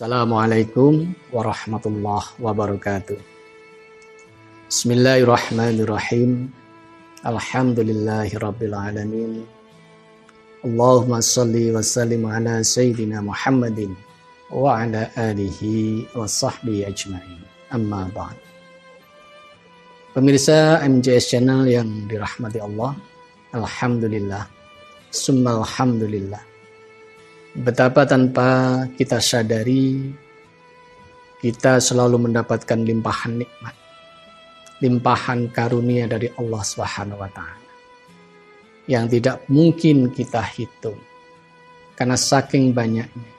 Assalamualaikum warahmatullahi wabarakatuh. Bismillahirrahmanirrahim. Alhamdulillahi rabbil alamin. Allahumma salli wa sallim ala sayyidina Muhammadin wa ala alihi wa sahbihi ajma'in. Amma ba'd. Pemirsa MJS Channel yang dirahmati Allah, Alhamdulillah, summa Alhamdulillah. Betapa tanpa kita sadari, kita selalu mendapatkan limpahan nikmat, limpahan karunia dari Allah Subhanahu wa Ta'ala yang tidak mungkin kita hitung karena saking banyaknya.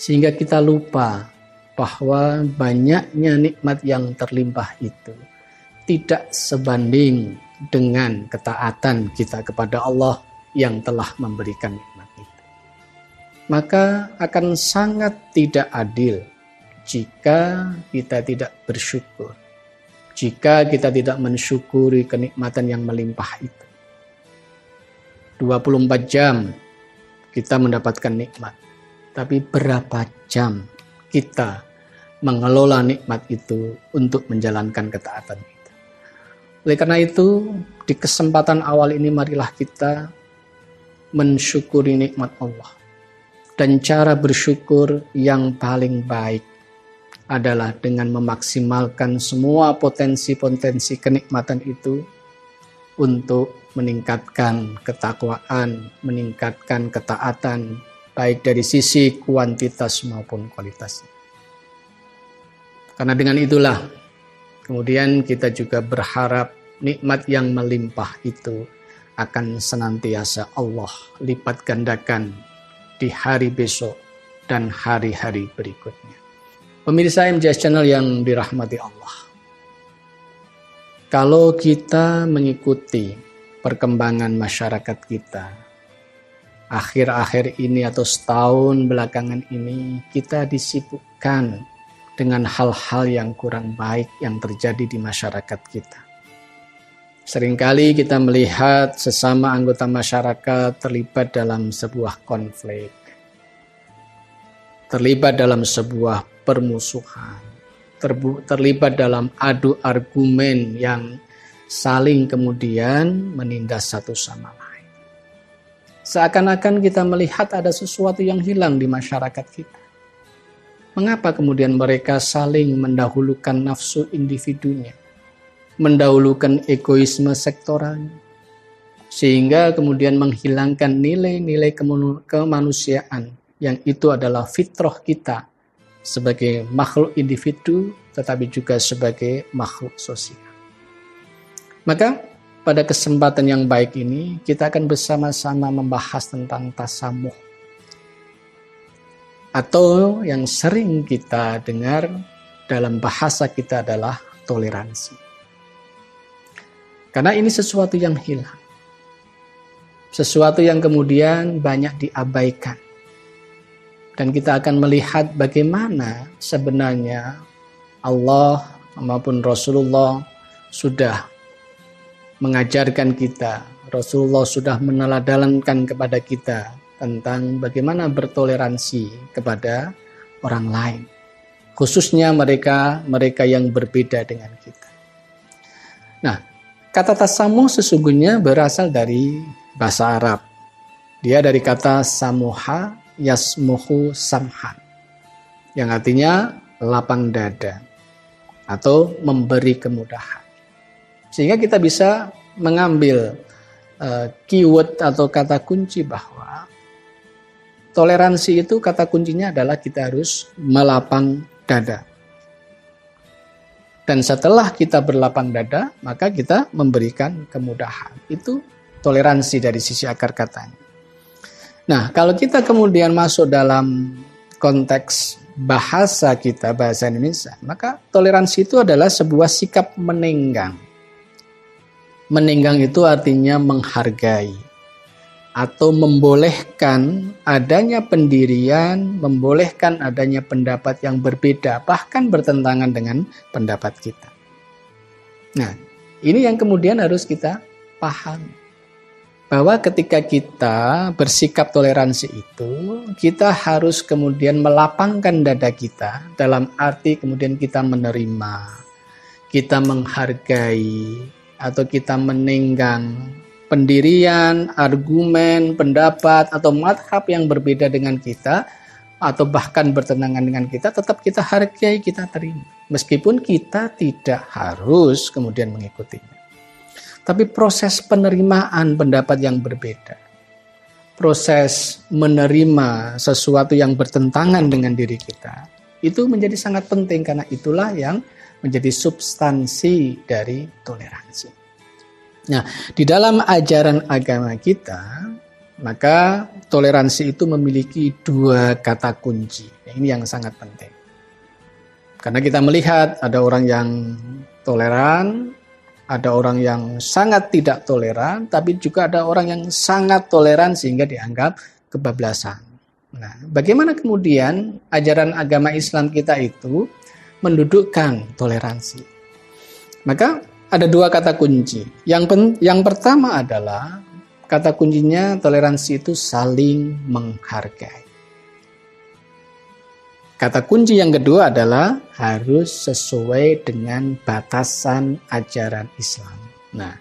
Sehingga kita lupa bahwa banyaknya nikmat yang terlimpah itu tidak sebanding dengan ketaatan kita kepada Allah yang telah memberikan nikmat. Maka akan sangat tidak adil jika kita tidak bersyukur. Jika kita tidak mensyukuri kenikmatan yang melimpah itu. 24 jam kita mendapatkan nikmat. Tapi berapa jam kita mengelola nikmat itu untuk menjalankan ketaatan kita. Oleh karena itu, di kesempatan awal ini marilah kita mensyukuri nikmat Allah. Dan cara bersyukur yang paling baik adalah dengan memaksimalkan semua potensi-potensi kenikmatan itu untuk meningkatkan ketakwaan, meningkatkan ketaatan, baik dari sisi kuantitas maupun kualitas. Karena dengan itulah kemudian kita juga berharap nikmat yang melimpah itu akan senantiasa Allah lipat gandakan di hari besok dan hari-hari berikutnya. Pemirsa MJS Channel yang dirahmati Allah. Kalau kita mengikuti perkembangan masyarakat kita. Akhir-akhir ini atau setahun belakangan ini kita disibukkan dengan hal-hal yang kurang baik yang terjadi di masyarakat kita. Seringkali kita melihat sesama anggota masyarakat terlibat dalam sebuah konflik, terlibat dalam sebuah permusuhan, terlibat dalam adu argumen yang saling kemudian menindas satu sama lain. Seakan-akan kita melihat ada sesuatu yang hilang di masyarakat kita. Mengapa kemudian mereka saling mendahulukan nafsu individunya, mendahulukan egoisme sektoralnya, sehingga kemudian menghilangkan nilai-nilai kemanusiaan yang itu adalah fitrah kita sebagai makhluk individu, tetapi juga sebagai makhluk sosial. Maka pada kesempatan yang baik ini kita akan bersama-sama membahas tentang tasamuh. Atau yang sering kita dengar dalam bahasa kita adalah toleransi. Karena ini sesuatu yang hilang. Sesuatu yang kemudian banyak diabaikan. Dan kita akan melihat bagaimana sebenarnya Allah maupun Rasulullah sudah mengajarkan kita. Rasulullah sudah meneladalankan kepada kita tentang bagaimana bertoleransi kepada orang lain. Khususnya mereka mereka yang berbeda dengan kita. Nah, kata tasamu sesungguhnya berasal dari bahasa Arab. Dia dari kata samuha yasmuhu samhan. Yang artinya lapang dada atau memberi kemudahan. Sehingga kita bisa mengambil uh, keyword atau kata kunci bahwa toleransi itu kata kuncinya adalah kita harus melapang dada. Dan setelah kita berlapang dada, maka kita memberikan kemudahan. Itu toleransi dari sisi akar katanya. Nah, kalau kita kemudian masuk dalam konteks bahasa kita, bahasa Indonesia, maka toleransi itu adalah sebuah sikap menenggang Menenggang itu artinya menghargai atau membolehkan adanya pendirian, membolehkan adanya pendapat yang berbeda, bahkan bertentangan dengan pendapat kita. Nah, ini yang kemudian harus kita paham bahwa ketika kita bersikap toleransi itu, kita harus kemudian melapangkan dada kita dalam arti kemudian kita menerima, kita menghargai, atau kita menenggang pendirian, argumen, pendapat, atau madhab yang berbeda dengan kita, atau bahkan bertentangan dengan kita, tetap kita hargai, kita terima. Meskipun kita tidak harus kemudian mengikutinya tapi proses penerimaan pendapat yang berbeda. Proses menerima sesuatu yang bertentangan dengan diri kita itu menjadi sangat penting karena itulah yang menjadi substansi dari toleransi. Nah, di dalam ajaran agama kita, maka toleransi itu memiliki dua kata kunci. Ini yang sangat penting. Karena kita melihat ada orang yang toleran, ada orang yang sangat tidak toleran, tapi juga ada orang yang sangat toleran sehingga dianggap kebablasan. Nah, bagaimana kemudian ajaran agama Islam kita itu mendudukkan toleransi? Maka ada dua kata kunci. Yang pen, yang pertama adalah kata kuncinya toleransi itu saling menghargai. Kata kunci yang kedua adalah harus sesuai dengan batasan ajaran Islam. Nah,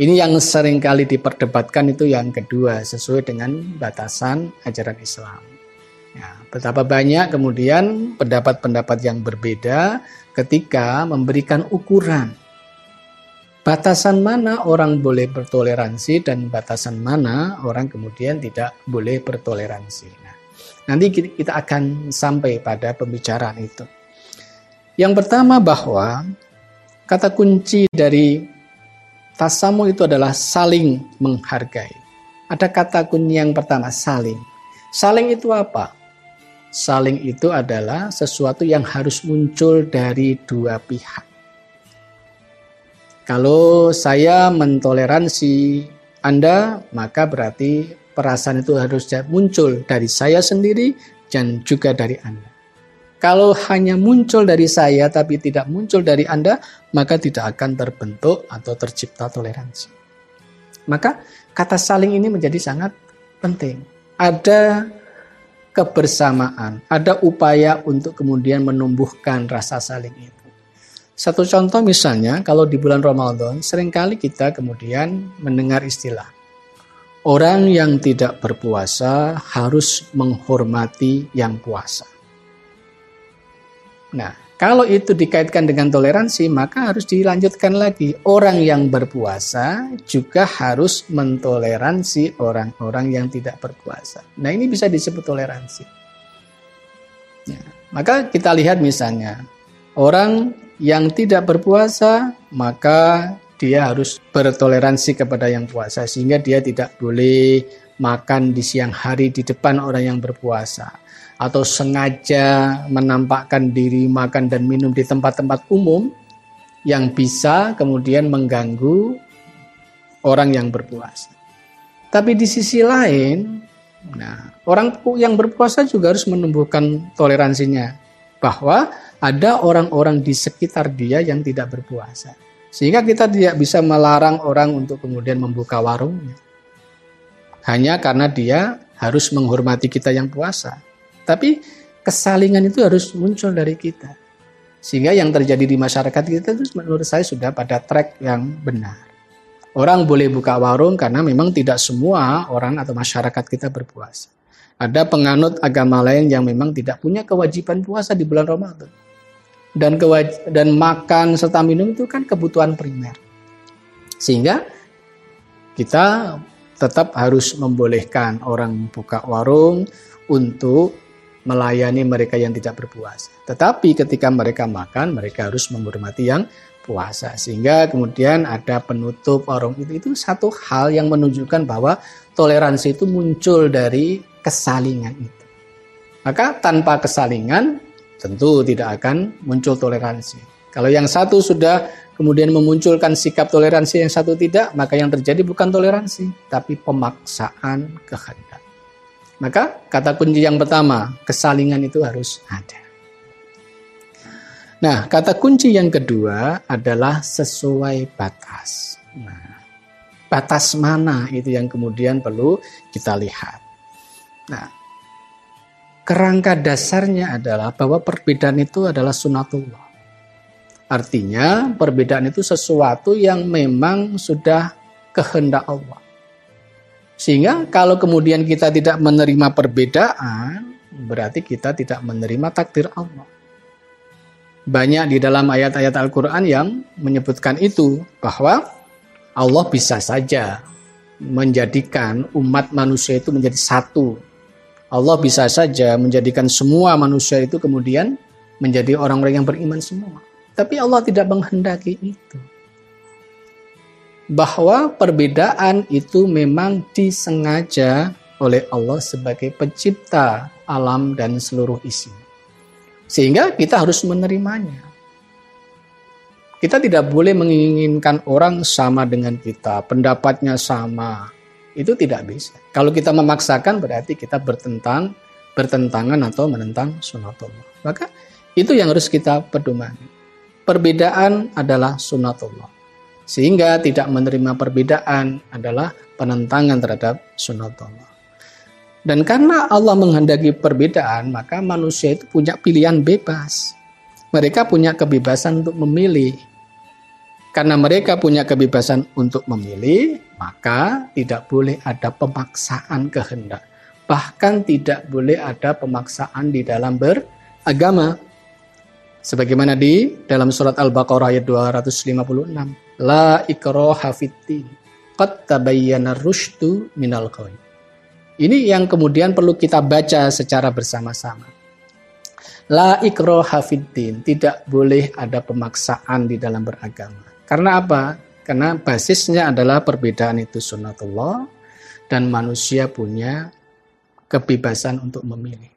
ini yang sering kali diperdebatkan itu yang kedua, sesuai dengan batasan ajaran Islam. Ya, betapa banyak kemudian pendapat-pendapat yang berbeda ketika memberikan ukuran batasan mana orang boleh bertoleransi dan batasan mana orang kemudian tidak boleh bertoleransi. Nah, Nanti kita akan sampai pada pembicaraan itu. Yang pertama bahwa kata kunci dari tasamu itu adalah saling menghargai. Ada kata kunci yang pertama saling. Saling itu apa? Saling itu adalah sesuatu yang harus muncul dari dua pihak. Kalau saya mentoleransi Anda, maka berarti perasaan itu harus muncul dari saya sendiri dan juga dari Anda. Kalau hanya muncul dari saya tapi tidak muncul dari Anda, maka tidak akan terbentuk atau tercipta toleransi. Maka kata saling ini menjadi sangat penting. Ada kebersamaan, ada upaya untuk kemudian menumbuhkan rasa saling itu. Satu contoh misalnya, kalau di bulan Ramadan, sering kali kita kemudian mendengar istilah Orang yang tidak berpuasa harus menghormati yang puasa. Nah, kalau itu dikaitkan dengan toleransi, maka harus dilanjutkan lagi. Orang yang berpuasa juga harus mentoleransi orang-orang yang tidak berpuasa. Nah, ini bisa disebut toleransi. Ya, maka kita lihat misalnya, orang yang tidak berpuasa, maka dia harus bertoleransi kepada yang puasa sehingga dia tidak boleh makan di siang hari di depan orang yang berpuasa atau sengaja menampakkan diri makan dan minum di tempat-tempat umum yang bisa kemudian mengganggu orang yang berpuasa. Tapi di sisi lain, nah, orang yang berpuasa juga harus menumbuhkan toleransinya bahwa ada orang-orang di sekitar dia yang tidak berpuasa. Sehingga kita tidak bisa melarang orang untuk kemudian membuka warungnya. Hanya karena dia harus menghormati kita yang puasa. Tapi kesalingan itu harus muncul dari kita. Sehingga yang terjadi di masyarakat kita itu menurut saya sudah pada track yang benar. Orang boleh buka warung karena memang tidak semua orang atau masyarakat kita berpuasa. Ada penganut agama lain yang memang tidak punya kewajiban puasa di bulan Ramadan dan kewaj dan makan serta minum itu kan kebutuhan primer. Sehingga kita tetap harus membolehkan orang buka warung untuk melayani mereka yang tidak berpuasa. Tetapi ketika mereka makan, mereka harus menghormati yang puasa. Sehingga kemudian ada penutup warung itu. Itu satu hal yang menunjukkan bahwa toleransi itu muncul dari kesalingan itu. Maka tanpa kesalingan, tentu tidak akan muncul toleransi. Kalau yang satu sudah kemudian memunculkan sikap toleransi yang satu tidak, maka yang terjadi bukan toleransi, tapi pemaksaan kehendak. Maka kata kunci yang pertama, kesalingan itu harus ada. Nah, kata kunci yang kedua adalah sesuai batas. Nah, batas mana itu yang kemudian perlu kita lihat. Nah, kerangka dasarnya adalah bahwa perbedaan itu adalah sunatullah. Artinya perbedaan itu sesuatu yang memang sudah kehendak Allah. Sehingga kalau kemudian kita tidak menerima perbedaan, berarti kita tidak menerima takdir Allah. Banyak di dalam ayat-ayat Al-Quran yang menyebutkan itu, bahwa Allah bisa saja menjadikan umat manusia itu menjadi satu. Allah bisa saja menjadikan semua manusia itu kemudian menjadi orang-orang yang beriman semua. Tapi Allah tidak menghendaki itu. Bahwa perbedaan itu memang disengaja oleh Allah sebagai pencipta alam dan seluruh isi. Sehingga kita harus menerimanya. Kita tidak boleh menginginkan orang sama dengan kita, pendapatnya sama. Itu tidak bisa. Kalau kita memaksakan berarti kita bertentang, bertentangan atau menentang sunatullah. Maka itu yang harus kita pedomani perbedaan adalah sunnatullah. Sehingga tidak menerima perbedaan adalah penentangan terhadap sunnatullah. Dan karena Allah menghendaki perbedaan, maka manusia itu punya pilihan bebas. Mereka punya kebebasan untuk memilih. Karena mereka punya kebebasan untuk memilih, maka tidak boleh ada pemaksaan kehendak. Bahkan tidak boleh ada pemaksaan di dalam beragama. Sebagaimana di dalam surat Al-Baqarah ayat 256. La ikraha fiddin. Qad tabayyana rushdu minal ghoi. Ini yang kemudian perlu kita baca secara bersama-sama. La ikraha fiddin. Tidak boleh ada pemaksaan di dalam beragama. Karena apa? Karena basisnya adalah perbedaan itu sunnatullah dan manusia punya kebebasan untuk memilih.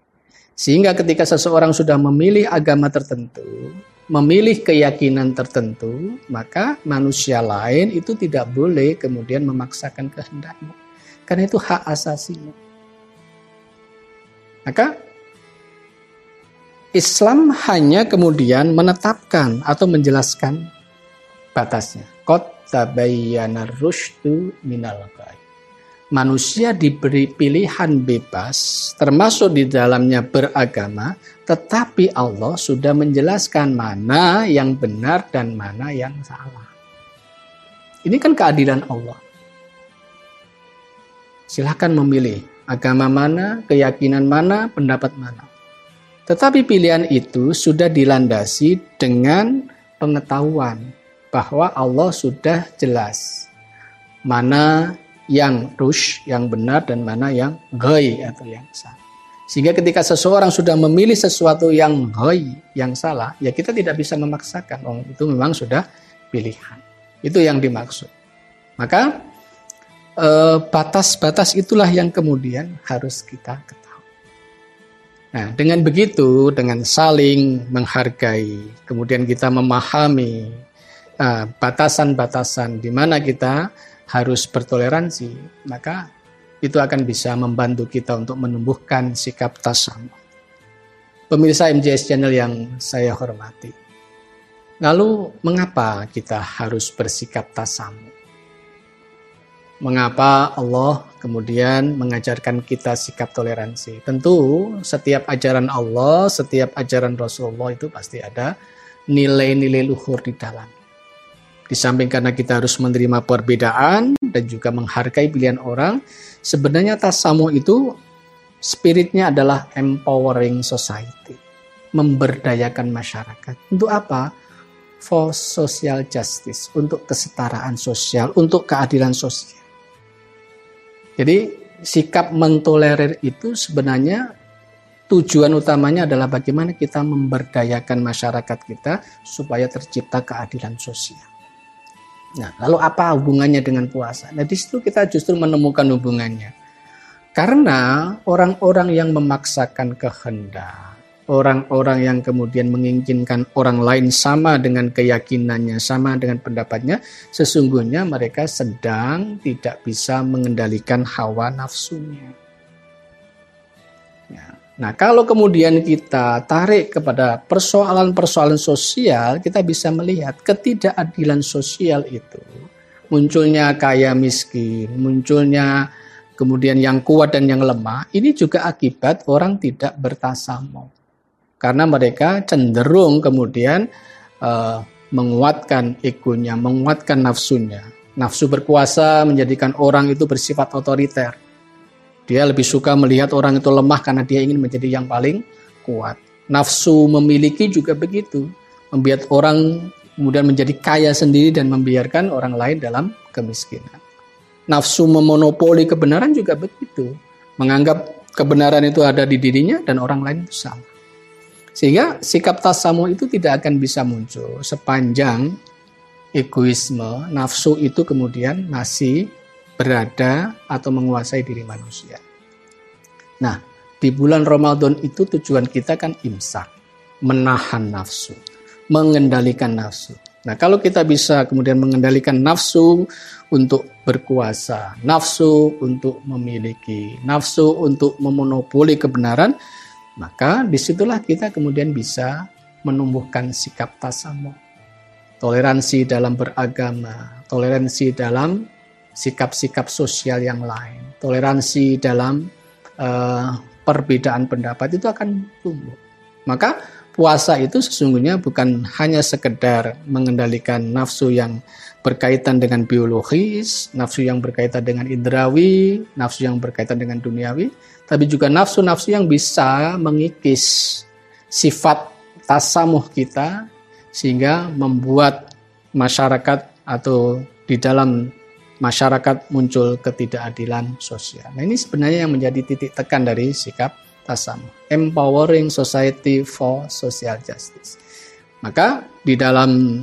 Sehingga ketika seseorang sudah memilih agama tertentu, memilih keyakinan tertentu, maka manusia lain itu tidak boleh kemudian memaksakan kehendaknya. Karena itu hak asasinya. Maka Islam hanya kemudian menetapkan atau menjelaskan batasnya. Qad tabayyana rusydu minal manusia diberi pilihan bebas, termasuk di dalamnya beragama, tetapi Allah sudah menjelaskan mana yang benar dan mana yang salah. Ini kan keadilan Allah. Silahkan memilih agama mana, keyakinan mana, pendapat mana. Tetapi pilihan itu sudah dilandasi dengan pengetahuan bahwa Allah sudah jelas mana yang rush, yang benar dan mana yang ghai atau yang salah. Sehingga ketika seseorang sudah memilih sesuatu yang ghai, yang salah, ya kita tidak bisa memaksakan. Oh, itu memang sudah pilihan. Itu yang dimaksud. Maka eh, batas-batas itulah yang kemudian harus kita ketahui. Nah, dengan begitu, dengan saling menghargai, kemudian kita memahami batasan-batasan uh, di mana kita harus bertoleransi, maka itu akan bisa membantu kita untuk menumbuhkan sikap tasamu. Pemirsa MJS Channel yang saya hormati. Lalu mengapa kita harus bersikap tasamu? Mengapa Allah kemudian mengajarkan kita sikap toleransi? Tentu setiap ajaran Allah, setiap ajaran Rasulullah itu pasti ada nilai-nilai luhur di dalam. Di samping karena kita harus menerima perbedaan dan juga menghargai pilihan orang, sebenarnya tasamu itu spiritnya adalah empowering society, memberdayakan masyarakat. Untuk apa? For social justice, untuk kesetaraan sosial, untuk keadilan sosial. Jadi sikap mentolerir itu sebenarnya tujuan utamanya adalah bagaimana kita memberdayakan masyarakat kita supaya tercipta keadilan sosial. Nah, lalu apa hubungannya dengan puasa? Nah, di situ kita justru menemukan hubungannya. Karena orang-orang yang memaksakan kehendak, orang-orang yang kemudian menginginkan orang lain sama dengan keyakinannya, sama dengan pendapatnya, sesungguhnya mereka sedang tidak bisa mengendalikan hawa nafsunya. Nah, kalau kemudian kita tarik kepada persoalan-persoalan sosial, kita bisa melihat ketidakadilan sosial itu munculnya kaya miskin, munculnya kemudian yang kuat dan yang lemah, ini juga akibat orang tidak bertasamu. Karena mereka cenderung kemudian uh, menguatkan egonya, menguatkan nafsunya. Nafsu berkuasa menjadikan orang itu bersifat otoriter. Dia lebih suka melihat orang itu lemah karena dia ingin menjadi yang paling kuat. Nafsu memiliki juga begitu, membuat orang kemudian menjadi kaya sendiri dan membiarkan orang lain dalam kemiskinan. Nafsu memonopoli kebenaran juga begitu, menganggap kebenaran itu ada di dirinya dan orang lain itu sama. Sehingga sikap tasamu itu tidak akan bisa muncul sepanjang egoisme, nafsu itu kemudian masih berada atau menguasai diri manusia. Nah, di bulan Ramadan itu tujuan kita kan imsak, menahan nafsu mengendalikan nafsu. Nah, kalau kita bisa kemudian mengendalikan nafsu untuk berkuasa, nafsu untuk memiliki, nafsu untuk memonopoli kebenaran, maka di situlah kita kemudian bisa menumbuhkan sikap tasamu. Toleransi dalam beragama, toleransi dalam sikap-sikap sosial yang lain, toleransi dalam uh, perbedaan pendapat itu akan tumbuh. Maka puasa itu sesungguhnya bukan hanya sekedar mengendalikan nafsu yang berkaitan dengan biologis, nafsu yang berkaitan dengan indrawi, nafsu yang berkaitan dengan duniawi, tapi juga nafsu-nafsu yang bisa mengikis sifat tasamuh kita sehingga membuat masyarakat atau di dalam masyarakat muncul ketidakadilan sosial. Nah ini sebenarnya yang menjadi titik tekan dari sikap tasamuh. Empowering Society for Social Justice. Maka di dalam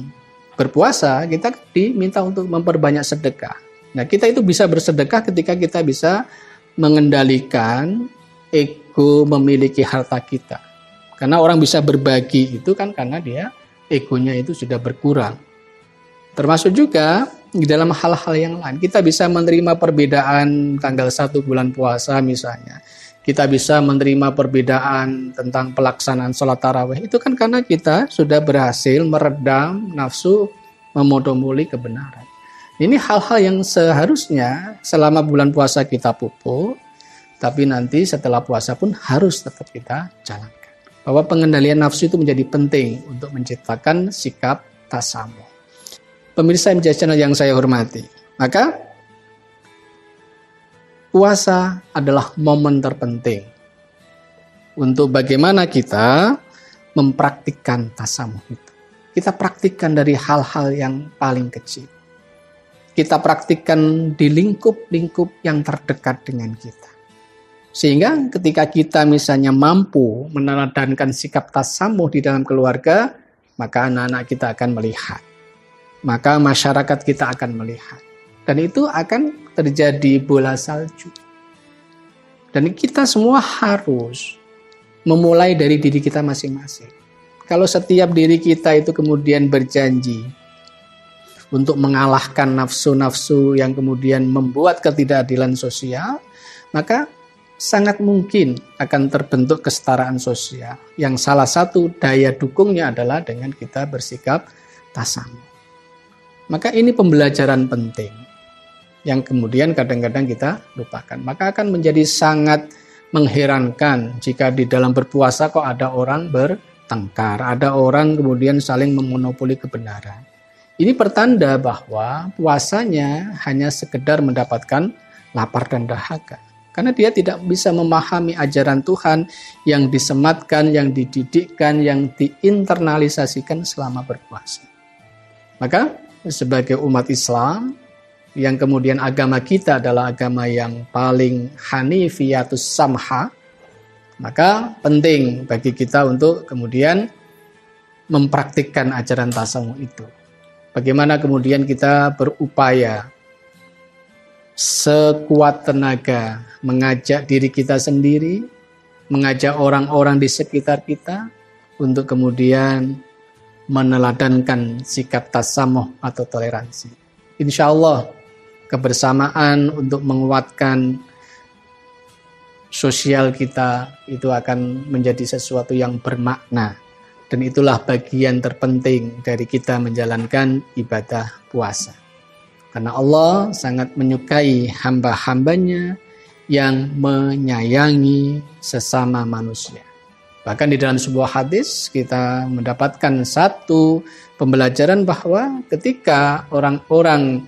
berpuasa kita diminta untuk memperbanyak sedekah. Nah, kita itu bisa bersedekah ketika kita bisa mengendalikan ego memiliki harta kita. Karena orang bisa berbagi itu kan karena dia egonya itu sudah berkurang. Termasuk juga di dalam hal-hal yang lain. Kita bisa menerima perbedaan tanggal satu bulan puasa misalnya kita bisa menerima perbedaan tentang pelaksanaan sholat tarawih itu kan karena kita sudah berhasil meredam nafsu memodomuli kebenaran. Ini hal-hal yang seharusnya selama bulan puasa kita pupuk, tapi nanti setelah puasa pun harus tetap kita jalankan. Bahwa pengendalian nafsu itu menjadi penting untuk menciptakan sikap tasamu. Pemirsa MJ Channel yang saya hormati, maka puasa adalah momen terpenting untuk bagaimana kita mempraktikkan tasamuh itu. Kita praktikkan dari hal-hal yang paling kecil. Kita praktikkan di lingkup-lingkup yang terdekat dengan kita. Sehingga ketika kita misalnya mampu meneladankan sikap tasamuh di dalam keluarga, maka anak-anak kita akan melihat. Maka masyarakat kita akan melihat. Dan itu akan terjadi bola salju. Dan kita semua harus memulai dari diri kita masing-masing. Kalau setiap diri kita itu kemudian berjanji untuk mengalahkan nafsu-nafsu yang kemudian membuat ketidakadilan sosial, maka sangat mungkin akan terbentuk kesetaraan sosial. Yang salah satu daya dukungnya adalah dengan kita bersikap tasamu. Maka ini pembelajaran penting yang kemudian kadang-kadang kita lupakan. Maka akan menjadi sangat mengherankan jika di dalam berpuasa kok ada orang bertengkar, ada orang kemudian saling memonopoli kebenaran. Ini pertanda bahwa puasanya hanya sekedar mendapatkan lapar dan dahaga. Karena dia tidak bisa memahami ajaran Tuhan yang disematkan, yang dididikkan, yang diinternalisasikan selama berpuasa. Maka sebagai umat Islam, yang kemudian agama kita adalah agama yang paling hanifiyatus samha, maka penting bagi kita untuk kemudian mempraktikkan ajaran tasawuf itu. Bagaimana kemudian kita berupaya sekuat tenaga mengajak diri kita sendiri, mengajak orang-orang di sekitar kita untuk kemudian meneladankan sikap tasamuh atau toleransi. Insya Allah kebersamaan untuk menguatkan sosial kita itu akan menjadi sesuatu yang bermakna dan itulah bagian terpenting dari kita menjalankan ibadah puasa. Karena Allah sangat menyukai hamba-hambanya yang menyayangi sesama manusia. Bahkan di dalam sebuah hadis kita mendapatkan satu pembelajaran bahwa ketika orang-orang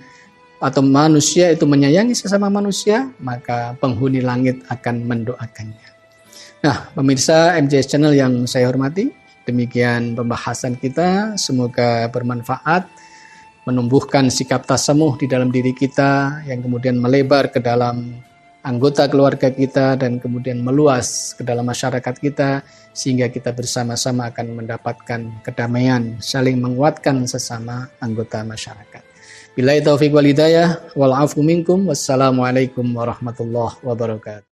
atau manusia itu menyayangi sesama manusia, maka penghuni langit akan mendoakannya. Nah, pemirsa MJS Channel yang saya hormati, demikian pembahasan kita. Semoga bermanfaat, menumbuhkan sikap tasamuh di dalam diri kita yang kemudian melebar ke dalam anggota keluarga kita dan kemudian meluas ke dalam masyarakat kita sehingga kita bersama-sama akan mendapatkan kedamaian, saling menguatkan sesama anggota masyarakat. Bila taufiq wal hidayah wal afu minkum wassalamualaikum warahmatullahi wabarakatuh.